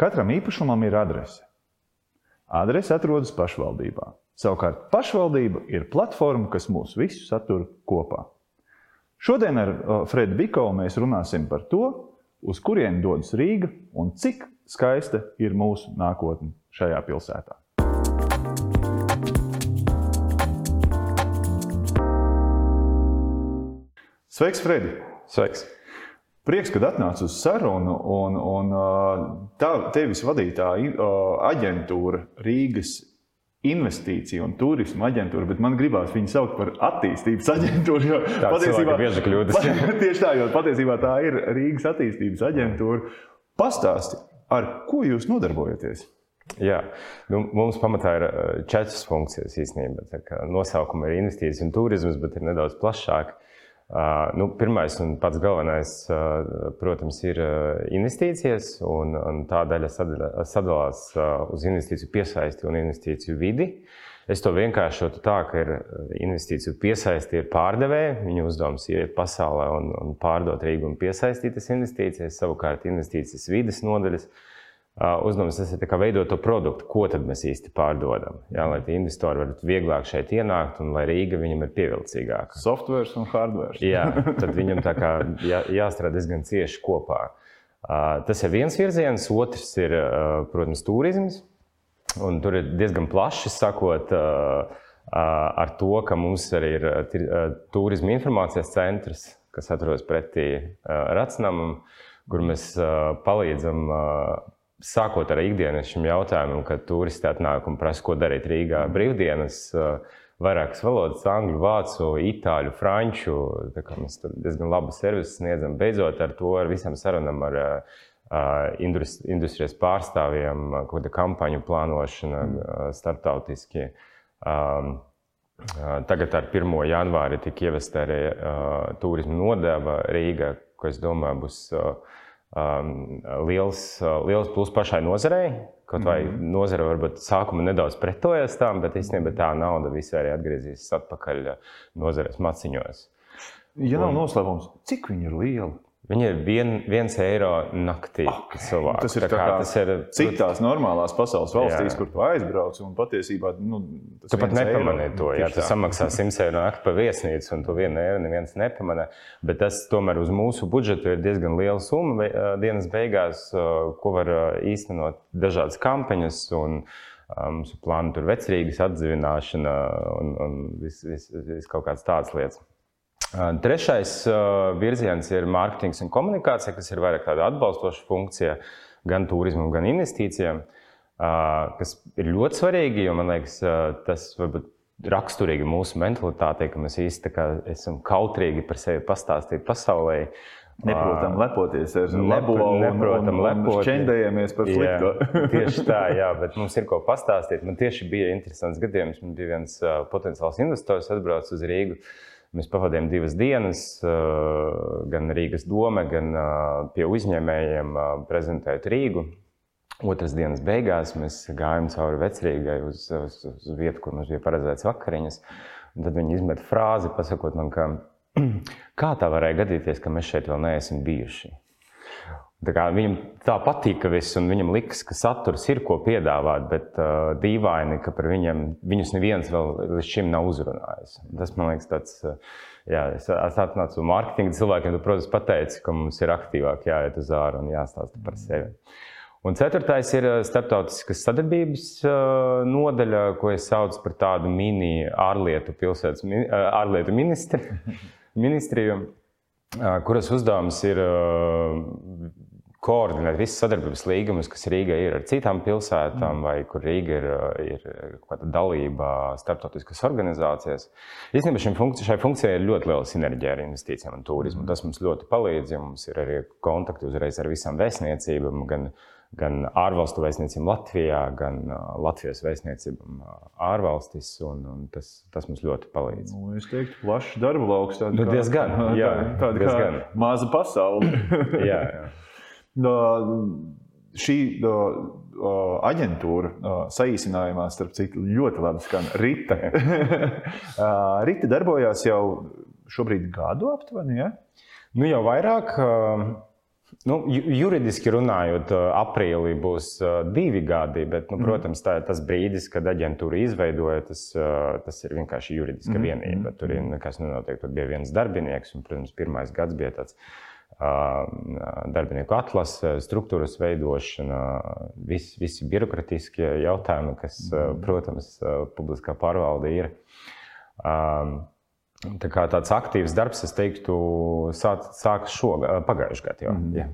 Katram īpašumam ir adrese. Adrese atrodas pašvaldībā. Savukārt pašvaldība ir platforma, kas mūs visus satur kopā. Šodien ar Fredu Bikovu mēs runāsim par to, uz kurien dodas Rīga un cik skaista ir mūsu nākotne šajā pilsētā. Sveiks, Fredi! Sveiks! Prieks, ka atnāci uz sarunu. Un, un, tā, tevis vadītā aģentūra Rīgas investīciju un turismu aģentūra, bet man gribās viņu saukt par attīstības aģentūru. Jo tā patiesībā bieži kļūdas. Tieši tā, jo patiesībā tā ir Rīgas attīstības aģentūra. Pastāsti, ar ko jūs nodarbojaties? Jā, nu, mums pamatā ir četras funkcijas īstenībā. Nosaukuma ir investīcijas un turisms, bet ir nedaudz plašāk. Uh, nu, pirmais un pats galvenais, protams, ir investīcijas, un, un tā daļa sadalās uz investīciju piesaisti un investīciju vidi. Es to vienkāršotu tā, ka ir investīciju piesaisti ir pārdevēji. Viņu uzdevums ir iet pasaulē un, un pārdot Rīgu un piesaistīt tas investīcijas. Savukārt investīcijas vides nodaļas uzdevums tas ir veidot to produktu, ko tad mēs īsti pārdodam. Jā, lai investori varētu vieglāk šeit ienākt un lai Rīga viņam ir pievilcīgāka. Software un hardware. Jā, tad viņam tā kā jā, jāstrādā diezgan cieši kopā. Tas ir viens virziens, otrs ir, protams, turisms. Un tur ir diezgan plaši sakot, ar to, ka mums arī ir turisma informācijas centrs, kas atrodas pretī Racnamam, kur mēs palīdzam sākot ar ikdienas šim jautājumam, kad turisti atnāk un prasa, ko darīt Rīgā brīvdienas. Vairākas valodas, angļu, vācu, itāļu, franču. Mēs diezgan labu servisu sniedzam. Beidzot, ar to ar visam sarunam ar uh, industrijas pārstāvjiem, kāda kampaņu plānošana mm. starptautiski. Um, Tagad ar 1. janvāri tika ievesta arī turisma nodeva Rīgā, ko es domāju būs uh, um, liels, uh, liels plus pašai nozarei. Kaut vai mm -hmm. nozare varbūt sākumā nedaudz pretojas tam, bet īstenībā tā nauda visai arī atgriezīsies atpakaļ uh, nozares maciņos. Ja nav noslēpums, cik viņi ir lieli? Viņi ir vien, viens eiro naktī. Okay. Cilvēku. Tas ir, kā, kā tas ir citās normālās pasaules valstīs, jā. kur tu aizbrauc. Patiesībā nu, tu pat nepamanīji to. Jā, tu samaksā 100 eiro nakti par viesnīcu, un tu vienu eiro neviens nepamanā. Bet tas tomēr uz mūsu budžetu ir diezgan liela summa dienas beigās, ko var īstenot dažādas kampaņas. Un, Mums ir plāni tur vecrīgas atdzīvināšana un, un viss vis, vis kaut kādas tādas lietas. Trešais virziens ir mārketings un komunikācija, kas ir vairāk tāda atbalstoša funkcija gan turismam, gan investīcijām, kas ir ļoti svarīgi, jo man liekas, tas varbūt raksturīgi mūsu mentalitātei, ka mēs īstenībā esam kautrīgi par sevi pastāstīt pasaulē. Neprotam lepoties ar labo neprotam un šķendējamies par slikto. Jā, tieši tā, jā, bet mums ir ko pastāstīt. Man tieši bija interesants gadījums. Man bija viens potenciāls investors atbraucis uz Rīgu. Uh, Mēs pavadījām divas dienas, gan Rīgas doma, gan pie uzņēmējiem prezentējot Rīgu. Otras dienas beigās mēs gājām cauri vecrīgai uz, uz, uz vietu, kur mums bija paredzēts vakariņas. Un tad viņi izmet frāzi, pasakot man, ka kā tā varēja gadīties, ka mēs šeit vēl neesam bijuši. Viņam tā patika viss, un viņam liekas, ka saturs ir ko piedāvāt, bet uh, dīvaini, ka par viņiem viņus neviens vēl līdz šim nav uzrunājis. Tas man liekas, tāds, uh, jā, es atnācu no mārketinga cilvēkiem, tu, protams, pateici, ka mums ir aktīvāk jāiet uz ārā un jāstāsta par sevi. Un ceturtais ir uh, starptautiskas sadarbības uh, nodaļa, ko es saucu par tādu mini ārlietu, pilsētas, ārlietu ministri, ministriju, kuras uzdevums ir koordinēt visas sadarbības līgumus, kas Rīgā ir ar citām pilsētām, mm. vai kur Rīga ir, ir kāda dalība starptautiskās organizācijas. Īstenībā funkci šai funkcijai ir ļoti liela sinerģija ar investīcijām un turismu. Mm. Tas mums ļoti palīdz, jo mums ir arī kontakti uzreiz ar visām vēstniecībām. Gan, gan ārvalstu vēstniecībām Latvijā, gan Latvijas vēstniecībām ārvalstīs. Tas, tas mums ļoti palīdz. Nu, es teiktu, plašs darba lauks. Nu, diezgan, jā, tāda diezgan. kā maza pasaule. jā, jā šī aģentūra, saīsinājumā, starp citu, ļoti labi skan Rita. Rita darbojās jau šobrīd gadu aptuveni. Ja? Nu, jau vairāk. Nu, juridiski runājot, aprīlī būs divi gadi, bet, nu, mhm. protams, tā, tas brīdis, kad aģentūra izveidoja, tas, tas ir vienkārši juridiska mm. vienība. Tur ir nekas nenotiek. Tur bija viens darbinieks, un, protams, pirmais gads bija tāds darbinieku atlase, struktūras veidošana, vis, visi birokratiskie jautājumi, kas, mm. protams, publiskā pārvalde ir. Tā kā tāds aktīvs darbs, es teiktu, sāk, sākas šogad, pagājušajā gadā. Jau. Mm. Jā,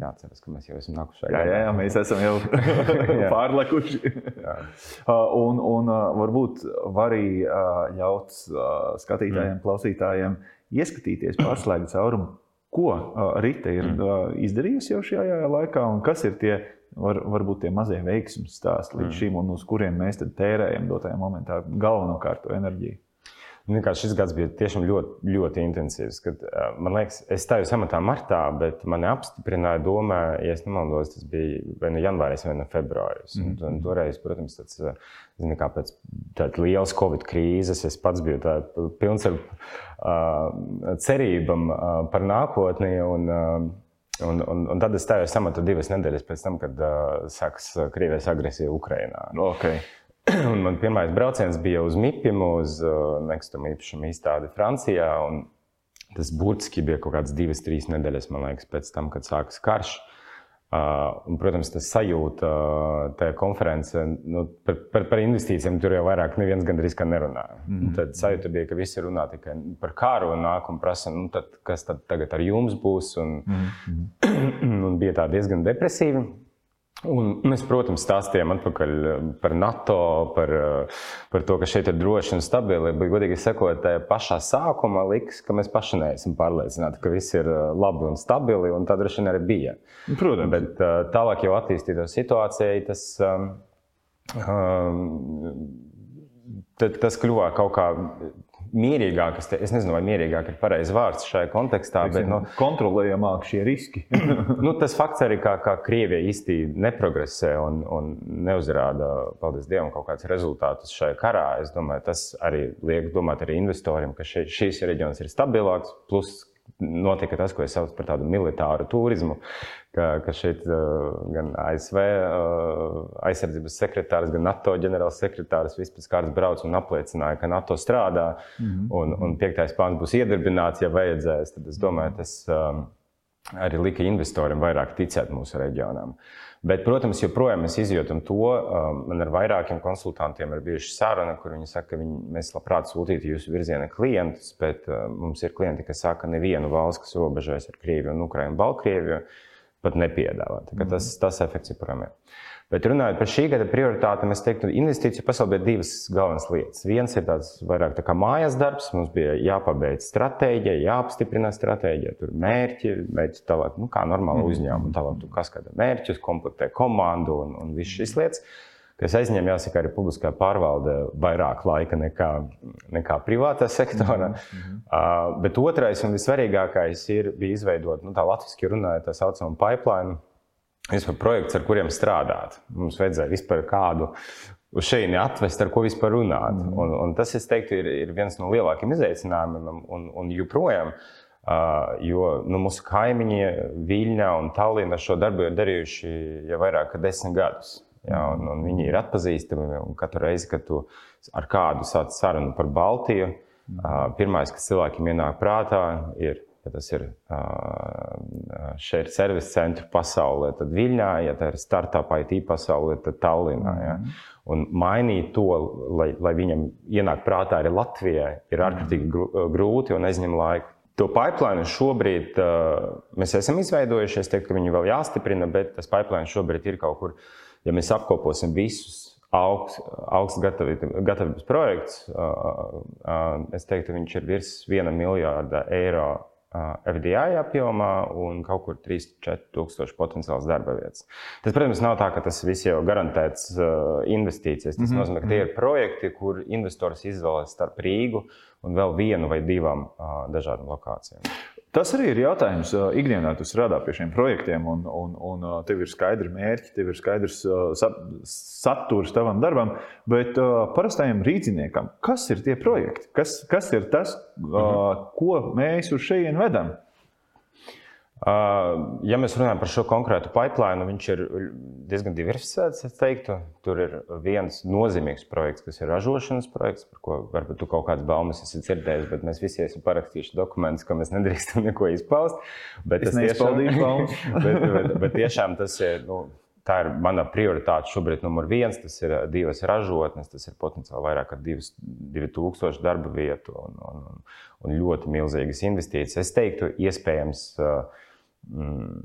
jā, ceras, ka mēs jau esam nākuši. Jā, jā, jā, mēs esam jau pārlekuši. un, un varbūt var arī ļaut skatītājiem, mm. klausītājiem ieskatīties, pārslēgt caurumu, ko Rita ir mm. izdarījusi jau šajā laikā un kas ir tie. Var, varbūt tie mazie veiksmīgi stāsti līdz mm. šim, un uz kuriem mēs tērējam dotajā momentā galvenokārt enerģiju. Nu, šis gads bija tiešām ļoti, ļoti intensīvs. Kad, man liekas, es stājos amatā martā, bet mani apstiprināja domā, ja es nemaldos, tas bija vai nu janvāris, vai nu februāris. Mm. Un toreiz, protams, tāds, zini, kā pēc tādas lielas Covid krīzes, es pats biju tā, pilns ar uh, cerībām uh, par nākotni. Un, uh, Un, un, un tad es stājos amatā divas nedēļas pēc tam, kad uh, sākas Krievijas agresija Ukrajinā. Okay. Un man pirmais brauciens bija uz MIPIM, uz uh, nekustamo īpašumu izstādi Francijā. Tas burtiski bija kaut kāds divas, trīs nedēļas, man liekas, pēc tam, kad sākas karš. Uh, un, protams, tas sajūta uh, tajā konferencē nu, par, par, par investīcijiem. Tur jau vairāk neviens gandrīz nerunā. Mm -hmm. Tad sajūta bija, ka visi runā tikai par kāru un nāk un prasa, nu, tad, kas tad tagad ar jums būs. Un, mm -hmm. un bija tā diezgan depresīva. Un mēs, protams, stāstījām atpakaļ eh, par NATO, par, eh, par to, ka šeit ir droši un stabili. Bet, godīgi sakot, tajā pašā sākumā liks, ka mēs paši neesam pārliecināti, ka viss ir eh, labi un stabili, un tā droši vien arī bija. Protams. Bet tālāk jau attīstītā situācija, tas, um, tas kļuva kaut kā mierīgāk, es, te, es nezinu, vai mierīgāk ir pareizs vārds šajā kontekstā, Teiksim, bet nu, kontrolējamāk šie riski. nu, tas fakts arī, kā, kā Krievija īsti neprogresē un, un neuzrāda, paldies Dievam, kaut kādus rezultātus šajā karā. Es domāju, tas arī liek domāt arī investoriem, ka še, šīs reģions ir stabilāks, plus notika tas, ko es saucu par tādu militāru turismu, ka, ka šeit uh, gan ASV uh, aizsardzības sekretārs, gan NATO ģenerāls sekretārs vispār kārtas brauc un apliecināja, ka NATO strādā mm -hmm. un, un piektais pāns būs iedarbināts, ja vajadzēs. Tad es domāju, tas um, arī lika investoriem vairāk ticēt mūsu reģionām. Uh, Bet, protams, joprojām mēs izjūtam to. Um, man ar vairākiem konsultantiem ir bijuši saruna, kur viņi saka, ka viņi, mēs labprāt sūtītu jūsu virzienā klientus, bet uh, mums ir klienti, kas saka, ka nevienu valsts, kas robežojas ar Krieviju un Ukrajinu, Baltkrieviju, pat nepiedāvā. Tas, tas efekts joprojām ir. Bet runājot par šī gada prioritātēm, es teiktu, ka investīciju pasaulē ir divas galvenas lietas. Viens ir tāds vairāk tā kā mājas darbs, mums bija jāpabeidz stratēģija, jāapstiprina stratēģija, tur mērķi, mērķi tālāk, nu, kā normāla mm. uzņēmuma, tālāk tu kas kāda mērķus, komplektē komandu un, un viss šīs lietas kas aizņem, jāsaka, arī publiskā pārvalde vairāk laika nekā, nekā privātā sektora. Mm -hmm. uh, bet otrais un vissvarīgākais ir, bija izveidot, nu, tā latviešu runājot, tā saucamo pipeline vispār projekts, ar kuriem strādāt. Mums vajadzēja vispār kādu uz šejieni atvest, ar ko vispār runāt. Mm. Un, un tas, es teiktu, ir, ir viens no lielākajiem izaicinājumiem un, un joprojām. Uh, jo nu, mūsu kaimiņi Viļņā un Tallinā šo darbu ir darījuši jau vairāk kā desmit gadus. Ja, un, un viņi ir atpazīstami. Katru reizi, kad tu ar kādu sāc sarunu par Baltiju, uh, pirmais, kas cilvēkiem ienāk prātā, ir ja tas ir šeit servisa centru pasaulē, tad Viļņā, ja tā ir startup IT pasaulē, tad Tallinā. Ja. Mhm. Un mainīt to, lai, lai viņam ienāk prātā arī Latvijai, ir mhm. ārkārtīgi grūti un aizņem laiku. To pipeline šobrīd mēs esam izveidojuši. Es teiktu, ka viņi vēl jāstiprina, bet tas pipeline šobrīd ir kaut kur, ja mēs apkoposim visus augsts, augsts gatavības projekts, es teiktu, viņš ir virs viena miljārda eiro FDI apjomā un kaut kur 3-4 tūkstoši potenciāls darba vietas. Tas, protams, nav tā, ka tas viss jau garantēts investīcijas. Tas mm -hmm. nozīmē, ka tie ir projekti, kur investors izvēlas starp Rīgu un vēl vienu vai divām dažādām lokācijām. Tas arī ir jautājums. Ikdienā tu strādā pie šiem projektiem, un, un, un tev ir skaidri mērķi, tev ir skaidrs saturs tavam darbam. Bet parastajam rīzniekam, kas ir tie projekti? Kas, kas ir tas, mhm. ko mēs uz šejienes vedam? Ja mēs runājam par šo konkrētu pipeline, viņš ir diezgan diversificēts. Teiktu. Tur ir viens nozīmīgs projekts, kas ir ražošanas projekts, par ko varbūt tu kaut kādas baumas esi dzirdējis, bet mēs visi esam parakstījuši dokumentus, ka mēs nedrīkstam neko izpaust. Bet es neizpaldīju baumas. bet, bet, bet tiešām tas ir. Nu, Tā ir mana prioritāte šobrīd, numur viens. Tas ir divas ražotnes, tas ir potenciāli vairāk nekā 2000 darba vietu un, un, un ļoti milzīgas investīcijas. Es teiktu, iespējams, uh, mm,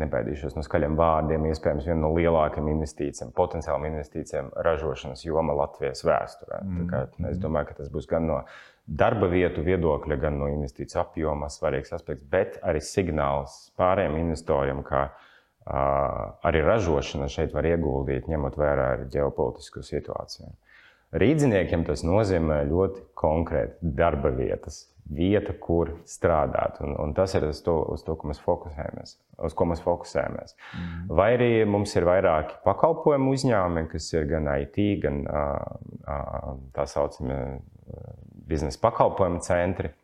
nebaidīšos no skaļiem vārdiem, iespējams, viena no lielākajām investīcijām, potenciālām investīcijām ražošanas joma Latvijas vēsturē. Mm. Kā, es domāju, ka tas būs gan no darba vietu viedokļa, gan no investīciju apjoma svarīgs aspekts, bet arī signāls pārējiem investoriem, ka arī ražošana šeit var ieguldīt, ņemot vērā ģeopolitisku situāciju. Rīdziniekiem tas nozīmē ļoti konkrēti darba vietas, vieta, kur strādāt. Un, un tas ir uz to, uz to ko mēs fokusējamies. Uz ko mēs fokusējamies. Mm. Vai arī mums ir vairāki pakalpojumu uzņēmumi, kas ir gan IT, gan tā saucamie biznesa pakalpojumu centri,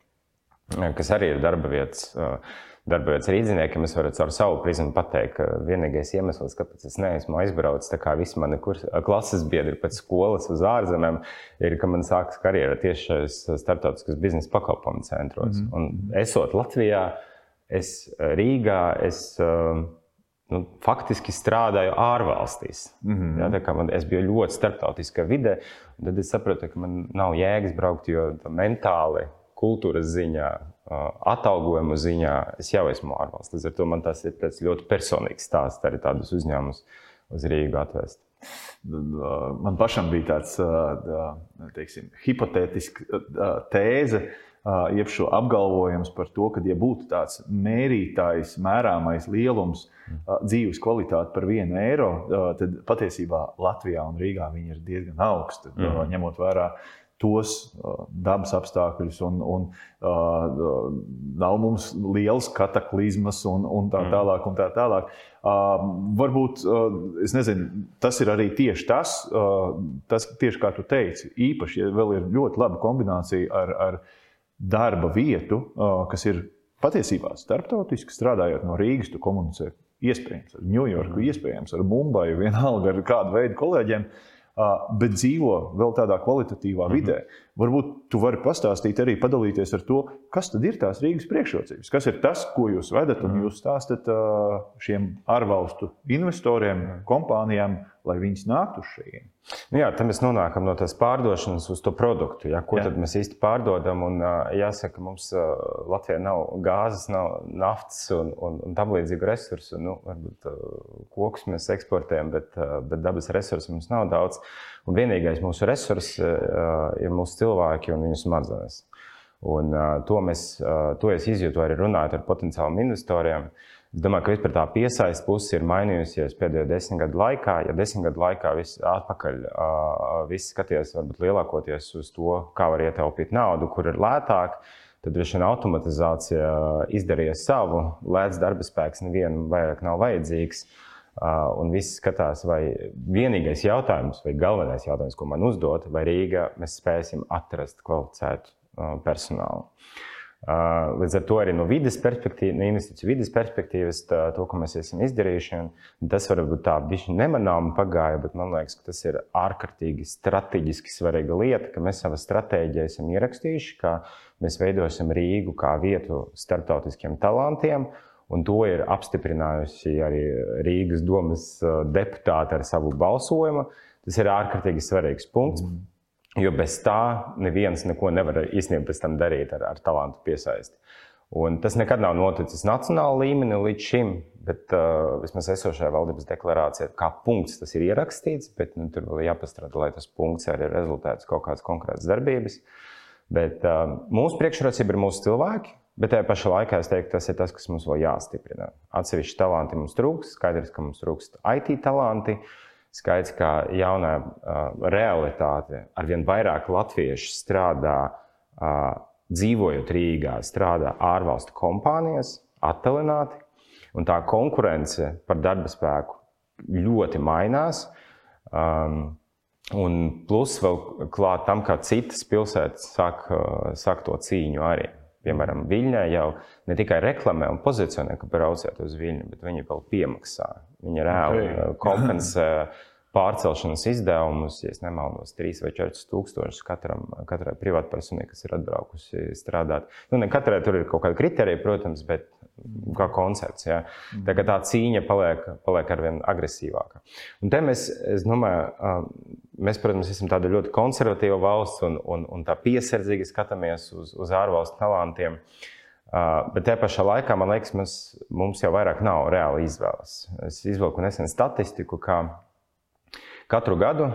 kas arī ir darba vietas. Uh, darbojoties rīzniekiem, es varu caur savu prizmu pateikt, ka vienīgais iemesls, kāpēc es neesmu aizbraucis, tā kā visi mani kurs, klases biedri pēc skolas uz ārzemēm, ir, ka man sākas karjera tieši šajos starptautiskos biznesa pakalpojumu centros. Mm -hmm. Un esot Latvijā, es Rīgā, es nu, faktiski strādāju ārvalstīs. Mm -hmm. ja, man, es biju ļoti starptautiskā vidē, tad es sapratu, ka man nav jēgas braukt, jo mentāli, kultūras ziņā, atalgojumu ziņā es jau esmu ārvalsts. Līdz ar to man tas ir ļoti personīgs stāsts arī tādus uzņēmumus uz Rīgu atvest. Man pašam bija tāds teiksim, hipotētisks tēze, jeb šo apgalvojums par to, ka, ja būtu tāds mērītājs, mērāmais lielums, dzīves kvalitāte par vienu eiro, tad patiesībā Latvijā un Rīgā viņi ir diezgan augsti, mm. ņemot vērā tos dabas apstākļus, un, un uh, nav mums liels kataklizmas un, un tā mm. tālāk. Un tā tālāk. Uh, varbūt uh, nezinu, tas ir arī tieši tas, uh, tas, tieši kā tu teici, īpaši, ja vēl ir ļoti laba kombinācija ar, ar darba vietu, uh, kas ir patiesībā starptautiski strādājot no Rīgas, tu komunicē iespējams ar Ņujorku, mm. iespējams ar Mumbaju, vienalga ar kādu veidu kolēģiem. Uh, bet dzīvo vēl tādā kvalitatīvā vidē. Mm -hmm. Varbūt tu vari pastāstīt arī padalīties ar to, kas tad ir tās Rīgas priekšrocības. Kas ir tas, ko jūs vedat un mhm. jūs stāstat šiem ārvalstu investoriem, kompānijām, lai viņas nāktu uz šejienes. Nu jā, tad mēs nonākam no tās pārdošanas uz to produktu. Ja, ko jā. tad mēs īsti pārdodam? Un, jāsaka, mums Latvijā nav gāzes, nav naftas un, un, un tam līdzīgu resursu. Nu, varbūt kokus mēs eksportējam, bet, bet dabas resursu mums nav daudz. Un vienīgais mūsu resurs ir mūsu cilvēki un viņu smadzenes. Un, to, mēs, to es izjūtu arī runājot ar potenciāliem investoriem. Es domāju, ka vispār tā piesaistes puse ir mainījusies pēdējo desmit gadu laikā. Ja desmit gadu laikā viss atpakaļ, viss skaties varbūt lielākoties uz to, kā var ietaupīt naudu, kur ir lētāk, tad droši vien automatizācija izdarīja savu. Lēts darba spēks nevienam vairāk nav vajadzīgs. Un viss skatās, vai vienīgais jautājums, vai galvenais jautājums, ko man uzdot, vai Rīgā mēs spēsim atrast kvalificētu personālu. Līdz ar to arī no vidas perspektīvas, no investīciju vidas perspektīvas, tā, to, ko mēs esam izdarījuši, tas varbūt tā bija nemanāma pagāja, bet man liekas, ka tas ir ārkārtīgi strateģiski svarīga lieta, ka mēs savā stratēģijā esam ierakstījuši, ka mēs veidosim Rīgu kā vietu starptautiskiem talantiem. Un to ir apstiprinājusi arī Rīgas domas deputāti ar savu balsojumu. Tas ir ārkārtīgi svarīgs punkts. Mm. Jo bez tā neviens neko nevar īstenībā darīt ar, ar talantu piesaisti. Un tas nekad nav noticis nacionālā līmenī līdz šim, bet uh, vismaz esošajā valdības deklarācijā, kā punkts tas ir ierakstīts, bet nu, tur vēl jāpastrādā, lai tas punkts arī ir rezultāts kaut kādas konkrētas darbības. Bet uh, mūsu priekšrocība ir mūsu cilvēki, bet tajā pašā laikā es teiktu, tas ir tas, kas mums vēl jāstiprina. Atsevišķi talanti mums trūkst, skaidrs, ka mums trūkst IT talanti. Uh, Skaidrs, ka jaunā uh, realitāte arvien vairāk latviešu strādā, uh, dzīvojot Rīgā, strādā ārvalstu kompānijās, attālināti, un tā konkurence par darba spēku ļoti mainās. Um, Un plus vēl klāt tam, kā citas pilsētas sāk, sāk to cīņu arī. Piemēram, Viļņā jau ne tikai reklamē un pozicionē, ka brauciet uz Viļņu, bet viņi vēl piemaksā. Viņi reāli okay. kompensē pārcelšanas izdevumus, ja nemaldos, 3 vai 4 tūkstošus katram, katrai privātpersonai, kas ir atbraukusi strādāt. Nu, ne katrai tur ir kaut kāda kriterija, protams, bet kā koncepts. Ja. Tā, tā cīņa paliek, paliek ar vien agresīvāka. Un te mēs, es domāju, mēs, protams, esam tāda ļoti konservatīva valsts un, un, un tā piesardzīgi skatāmies uz, uz ārvalstu talantiem. Bet tajā pašā laikā, man liekas, mēs, mums jau vairāk nav reāli izvēles. Es izvilku nesen statistiku, ka Katru gadu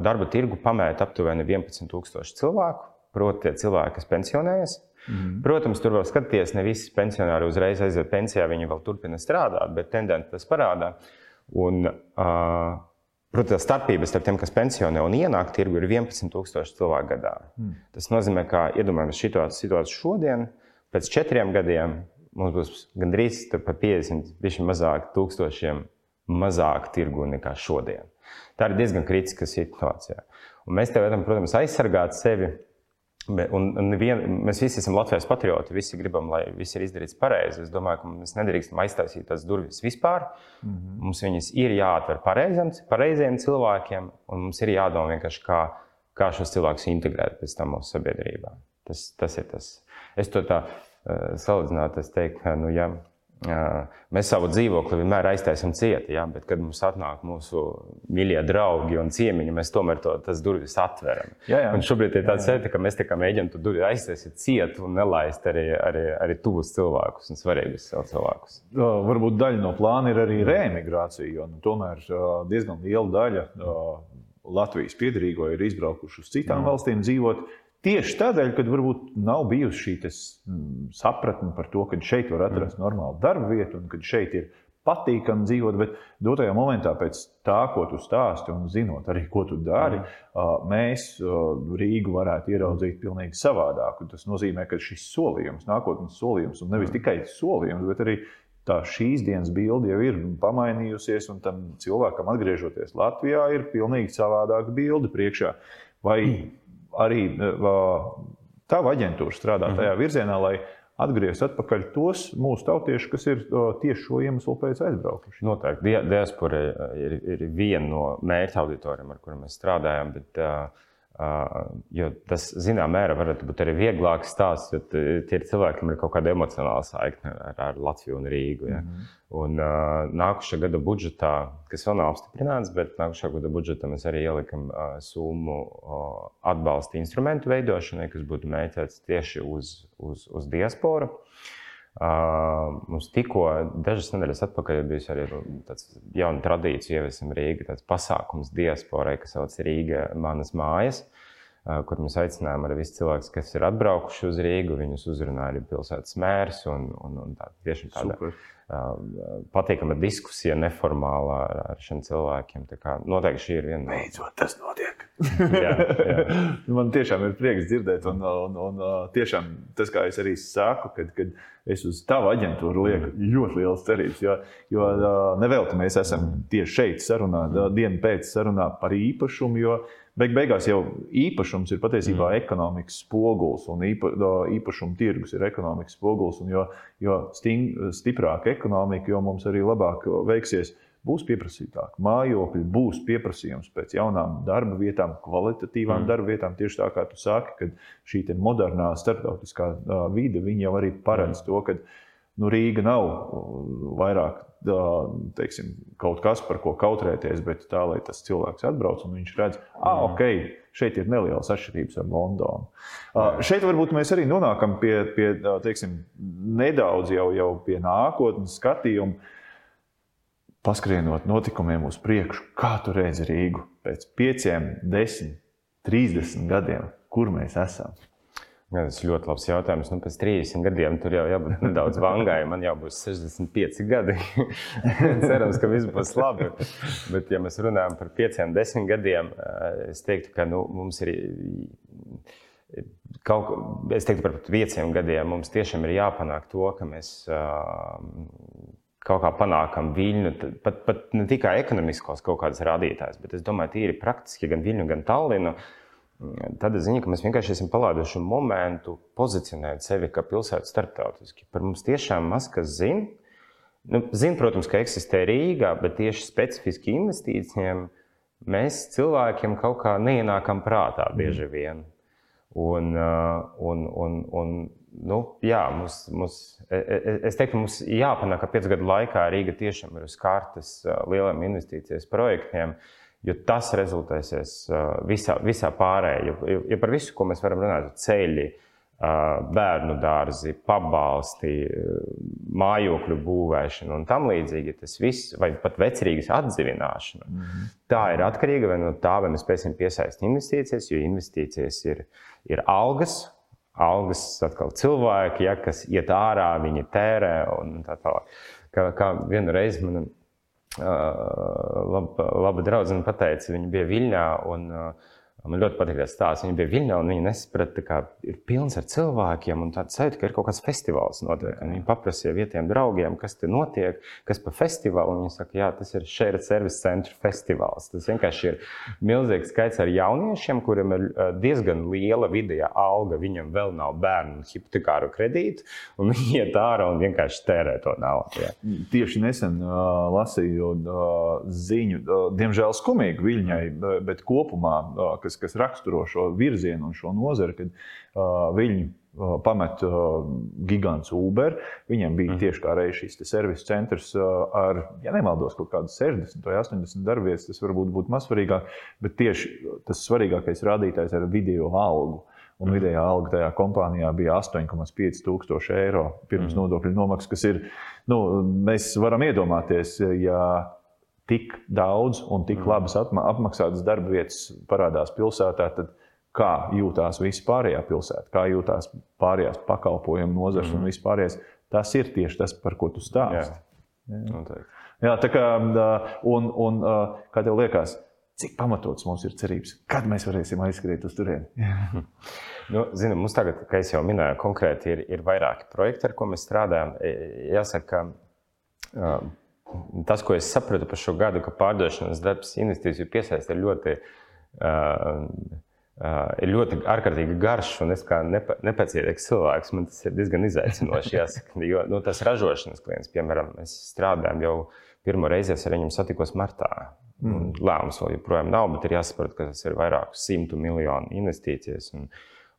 darba tirgu pamēta aptuveni 11,000 cilvēku, proti, tie cilvēki, kas pensionējas. Mm. Protams, tur var skatīties, ne visi pensionāri uzreiz aiziet pensijā, viņi vēl turpina strādāt, bet tendence tas parāda. Un, uh, Protams, starpības starp tiem, kas pensionē un ienāk tirgu, ir 11,000 cilvēku gadā. Mm. Tas nozīmē, ka iedomājamies šo situāciju šodien, pēc četriem gadiem mums būs gandrīz par 50, bija mazāk tūkstošiem mazāk tirgu nekā šodien. Tā ir diezgan kritiska situācija. Un mēs te varam, protams, aizsargāt sevi. Un, un vien, mēs visi esam Latvijas patrioti, visi gribam, lai viss ir izdarīts pareizi. Es domāju, ka mēs nedrīkstam aiztaisīt tās durvis vispār. Mm -hmm. Mums viņas ir jāatver pareizam, pareiziem cilvēkiem, un mums ir jādomā vienkārši, kā, kā šos cilvēkus integrēt pēc tam mūsu sabiedrībā. Tas, tas ir tas. Es to tā uh, salīdzinātu, es teiktu, ka, nu, ja Mēs savu dzīvokli vienmēr aiztaisām cieti, ja? bet, kad mums atnāk mūsu mīļie draugi un ciemiņi, mēs tomēr to, tas durvis atveram. Jā, jā. Un šobrīd ir tāds sajūta, ka mēs mēģinām to durvis aiztaisīt cieti un nelaist arī, arī, arī tuvus cilvēkus un svarīgus cilvēkus. Varbūt daļa no plāna ir arī reemigrācija, jo nu, tomēr diezgan liela daļa Latvijas piedarīgo ir izbraukuši uz citām jā. valstīm dzīvot. Tieši tādēļ, ka varbūt nav bijusi šī mm, sapratne par to, ka šeit var atrast mm. normālu darbu vietu un ka šeit ir patīkami dzīvot, bet dotajā momentā, pēc tā, ko tu stāsti un zinot arī, ko tu dari, mm. mēs Rīgu varētu ieraudzīt pavisam savādāk. Tas nozīmē, ka šis solījums, nākotnes solījums, un nevis tikai solījums, bet arī tā šīs dienas bilde jau ir pamainījusies, un tam cilvēkam, atgriežoties Latvijā, ir pilnīgi savādāka bilde priekšā. Vai arī e, tava aģentūra strādā mhm. tajā virzienā, lai atgrieztu atpakaļ tos mūsu tautiešus, kas ir tieši šo iemeslu pēc aizbraukuši. Noteikti. Diaspora ir, ir viena no mērķa auditorijiem, ar kuriem mēs strādājam. Bet, uh, Jo tas, zināmā mērā, varētu būt arī vieglāks stāsts, jo tie ir cilvēki, kam ir kaut kāda emocionāla saikne ar, ar Latviju un Rīgu. Ja? Mm -hmm. Un uh, nākušā gada budžetā, kas vēl nav apstiprināts, bet nākušā gada budžetā mēs arī ielikam uh, summu uh, atbalsta instrumentu veidošanai, kas būtu mērķēts tieši uz, uz, uz diasporu. Uh, mums tikko dažas nedēļas atpakaļ bija arī tāds jauna tradīcija, ieviesam Rīgā, tāds pasākums diasporai, kas sauc Rīga manas mājas, uh, kur mēs aicinājām arī visus cilvēkus, kas ir atbraukuši uz Rīgu, viņus uzrunāja arī pilsētas mērs un, un, un tā, tiešām tāda. Super patīkama diskusija, neformālā ar, ar šiem cilvēkiem. Noteikti šī ir viena no. Beidzot, tas notiek. jā, jā. Man tiešām ir prieks dzirdēt, un, un, un tiešām tas, kā es arī saku, kad, kad es uz tavu aģentūru lieku ļoti liels cerības. Jo, jo nevelti mēs esam tieši šeit, sarunā, dienu pēc sarunā par īpašumu. Jo, Beig beigās jau īpašums ir patiesībā mm. ekonomikas spogulis, un īpa, īpašuma tirgus ir ekonomikas spogulis. Jo, jo sting, stiprāka ekonomika, jo mums arī labāk veiksies, būs pieprasītāk. Mājokļi būs pieprasījums pēc jaunām darba vietām, kvalitatīvām mm. darba vietām. Tieši tā kā tu saki, ka šī modernā starptautiskā vide jau arī paredz mm. to, nu, Rīga nav vairāk teiksim, kaut kas, par ko kautrēties, bet tā, lai tas cilvēks atbrauc un viņš redz, ah, ok, šeit ir nelielas atšķirības ar Londonu. Uh, šeit varbūt mēs arī nonākam pie, pie teiksim, nedaudz jau, jau pie nākotnes skatījuma. Paskrienot notikumiem uz priekšu, kā tu redzi Rīgu pēc pieciem, desmit, trīsdesmit gadiem, kur mēs esam? Jā, tas ir ļoti labs jautājums. Nu, pēc 30 gadiem tur jau jābūt nedaudz vangai. Man jau būs 65 gadi. Cerams, ka viss būs labi. Bet, ja mēs runājam par 5, 10 gadiem, eh, es teiktu, ka nu, mums ir kaut kas, es teiktu, par 5 gadiem mums tiešām ir jāpanāk to, ka mēs. Uh, kaut kā panākam viļņu, pat, pat ne tikai ekonomiskos kaut kādas rādītājas, bet es domāju, tīri praktiski gan viļņu, gan Tallinu. Uh, tāda ziņa, ka mēs vienkārši esam palaiduši momentu pozicionēt sevi kā pilsētu starptautiski. Par mums tiešām maz kas zina. Nu, zina, protams, ka eksistē Rīgā, bet tieši specifiski investīcijiem mēs cilvēkiem kaut kā neienākam prātā bieži vien. Un, un, un, un, nu, jā, mums, mums, e, e, e, es teiktu, mums jāpanāk, ka piecu gadu laikā Rīga tiešām ir uz kartes lieliem investīcijas projektiem. Uh, jo tas rezultēsies visā, visā pārējā. Jo, jo par visu, ko mēs varam runāt, ceļi, bērnu dārzi, pabalsti, mājokļu būvēšana un tam līdzīgi. Tas viss, vai pat vecrīgas atdzīvināšana, mm -hmm. tā ir atkarīga no tā, vai mēs spēsim piesaistīt investīcijas, jo investīcijas ir, ir algas. Algas atkal cilvēki, ja, kas iet ārā, viņi tērē un tā tālāk. Kā, kā vienu reizi man laba, laba draudzene pateica, viņa bija Viļņā. Un, uh, Man ļoti patīk tas stāsts. Viņa bija Viļņā un viņa nesaprata, ka ir pilns ar cilvēkiem un tāda sajūta, ka ir kaut kāds festivāls notiek. Viņa paprasīja vietējiem draugiem, kas tur notiek, kas pa festivālu. Viņa saka, jā, tas ir Shared Service Center festivāls. Tas vienkārši ir milzīgs skaits ar jauniešiem, kuriem ir eh, diezgan liela vidējā alga. Viņam vēl nav bērnu hipotekāru kredītu, un viņi iet ārā un vienkārši tērē to naudu. Jā. Tieši nesen uh, lasīju uh, ziņu, uh, diemžēl skumīgu Viļņai, bet kopumā, uh, kas kas, raksturo šo virzienu un šo nozari, kad uh, viņi uh, pamet uh, gigants Uber. Viņiem bija mm. tieši kā reizes šis servisa centrs uh, ar, ja nemaldos, kaut kādas 60 vai 80 darbvietas. Tas varbūt būtu mazsvarīgāk, bet tieši tas svarīgākais rādītājs ir video algu. Un mm. vidējā alga tajā kompānijā bija 8,5 tūkstoši eiro pirms mm. nodokļu nomaksas, kas ir, nu, mēs varam iedomāties, ja tik daudz un tik mm. labas apmaksātas darba vietas parādās pilsētā, tad kā jūtās visa pārējā pilsēta, kā jūtās pārējās pakalpojumu nozars mm. un vispārējais. Tas ir tieši tas, par ko tu stāsti. Jā. Jā. Jā, tā kā, un, un kā tev liekas, cik pamatots mums ir cerības, kad mēs varēsim aizskriet uz turieni? nu, zinu, mums tagad, kā jau minēju, konkrēti ir, ir vairāki projekti, ar ko mēs strādājam. Jāsaka, tas, ko es sapratu par šo gadu, ka pārdošanas darbs, investīciju piesaiste ir ļoti, uh, uh, ir ļoti ārkārtīgi garš. Un es kā nepa, nepacietīgs cilvēks, man tas ir diezgan izaicinoši. Jāsaka, jo nu, tas ražošanas klients, piemēram, mēs strādājam jau pirmo reizi, es ar viņiem satikos martā. Mm. Lēmums vēl joprojām nav, bet ir jāsaprot, ka tas ir vairāku simtu miljonu investīcijas. Un,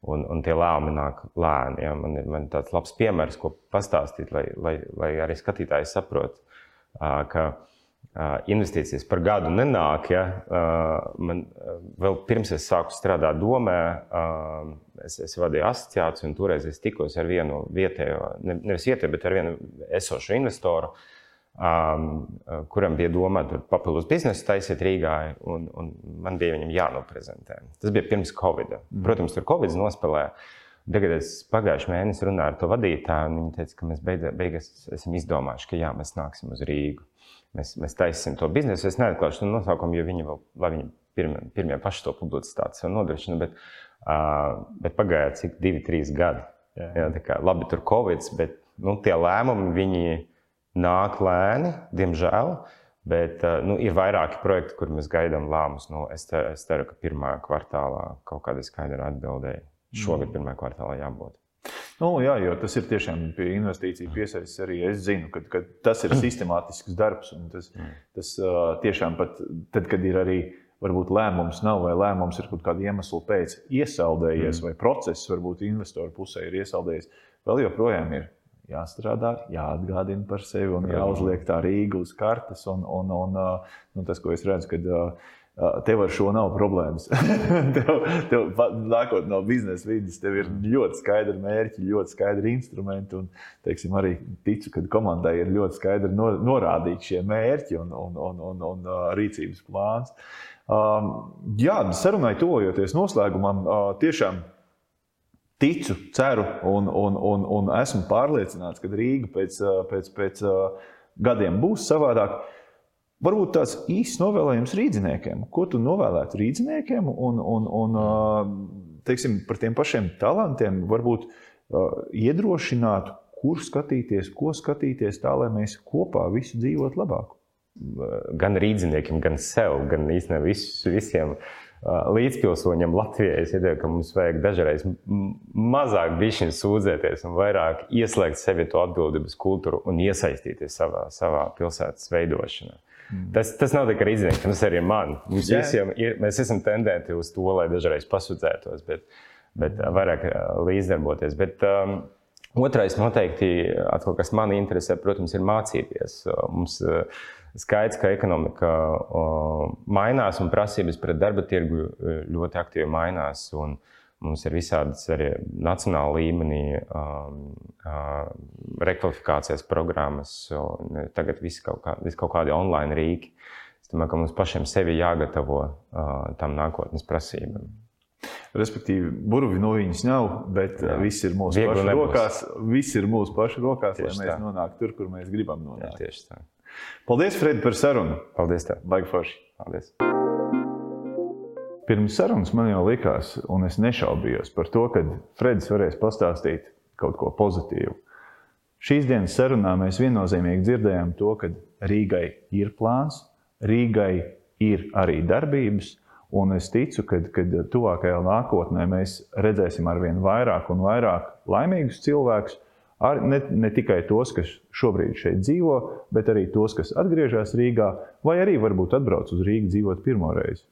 Un, un tie lēmumi nāk lēni. Ja. Man ir man tāds labs piemērs, ko pastāstīt, lai, lai, lai arī skatītāji saprotu ka investīcijas par gadu nenāk. Ja? Man vēl pirms es sāku strādāt domē, es, es vadīju asociāciju, un toreiz es tikos ar vienu vietējo, nevis vietējo, bet ar vienu esošu investoru. Um, kuram bija domāta papildus biznesa taisīt Rīgā, un, un man bija jānoprezentē. Tas bija pirms Covid. Mm. Protams, tur Covid nospēlēja. Tagad es pagājušajā mēnesī runāju ar to vadītāju, un viņi teica, ka mēs beigās esam izdomājuši, ka jā, mēs nāksim uz Rīgu. Mēs, mēs taisīsim to biznesu. Es neatklāšu to nosaukumu, jo viņi vēl, lai viņi pirmie, pirmie paši to publicitāti sev nodrošina, bet, uh, bet pagāja cik divi, trīs gadi. Jā. Jā, kā, labi, tur Covid, bet nu, tie lēmumi viņi nāk lēni, diemžēl. Bet nu, ir vairāki projekti, kur mēs gaidām lēmumus. Nu, es, te, es ceru, ka pirmā kvartālā kaut kāda skaidra atbildēja šogad mm. pirmajā kvartālā jābūt. Nu, jā, jo tas ir tiešām pie investīciju piesaistes arī. Es zinu, ka, ka tas ir sistemātisks darbs. Tas, mm. tas tiešām pat tad, kad ir arī varbūt lēmums nav, vai lēmums ir kaut kāda iemesla pēc iesaldējies, mm. vai process varbūt investoru pusē ir iesaldējies, vēl joprojām ir jāstrādā, jāatgādina par sevi un jāuzliek tā Rīga uz kartes. Un, un, un, nu, tas, ko es redzu, kad Tev ar šo nav problēmas. tev, tev, nākot no biznesa vidas, tev ir ļoti skaidri mērķi, ļoti skaidri instrumenti. Un, teiksim, arī ticu, ka komandai ir ļoti skaidri norādīti šie mērķi un, un, un, un, un rīcības plāns. Um, jā, sarunai tuvojoties noslēgumam, uh, tiešām ticu, ceru un, un, un, un esmu pārliecināts, ka Rīga pēc, pēc, pēc gadiem būs savādāk. Varbūt tāds īsts novēlējums rīzniekiem. Ko tu novēlētu rīzniekiem un, un, un teiksim, par tiem pašiem talantiem? Varbūt iedrošinātu, kur skatīties, ko skatīties, tā lai mēs kopā visi dzīvotu labāk. Gan rīzniekiem, gan sev, gan īstenībā vis, visiem līdzpilsoņam Latvijai. Es iedomājos, ka mums vajag dažreiz mazāk bišķiņu sūdzēties un vairāk ieslēgt sevi to atbildības kultūru un iesaistīties savā, savā pilsētas veidošanā. Tas, tas nav tikai izdevies, tas arī man. Mums yeah. visiem ir, mēs esam tendenti uz to, lai dažreiz pasūdzētos, bet, bet vairāk līdzdarboties. Bet, um, otrais noteikti, atkal, kas man interesē, protams, ir mācīties. Mums, Skaidrs, ka ekonomika mainās un prasības pret darba tirgu ļoti aktīvi mainās. Un, uh, Mums ir visādas arī nacionāla līmenī um, uh, rekvalifikācijas programmas, un tagad viss kaut, kā, viss kaut kādi online rīki. Es domāju, ka mums pašiem sevi jāgatavo uh, tam nākotnes prasībām. Respektīvi, burbuļi no viņas nav, bet Jā. viss ir mūsu Viegli pašu nebūs. rokās. Viss ir mūsu pašu rokās, tieši lai mēs tā. nonāktu tur, kur mēs gribam nonākt. Jā, tieši tā. Paldies, Fred, par sarunu. Paldies! Baigi forši! Paldies! Pirms sarunas man jau likās, un es nešaubījos par to, ka Fredis varēs pastāstīt kaut ko pozitīvu. Šīs dienas sarunā mēs viennozīmīgi dzirdējām to, ka Rīgai ir plāns, Rīgai ir arī darbības, un es ticu, ka tuvākajā nākotnē mēs redzēsim ar vien vairāk un vairāk laimīgus cilvēkus, ar, ne, ne tikai tos, kas šobrīd šeit dzīvo, bet arī tos, kas atgriežas Rīgā, vai arī varbūt atbrauc uz Rīgā dzīvot pirmo reizi.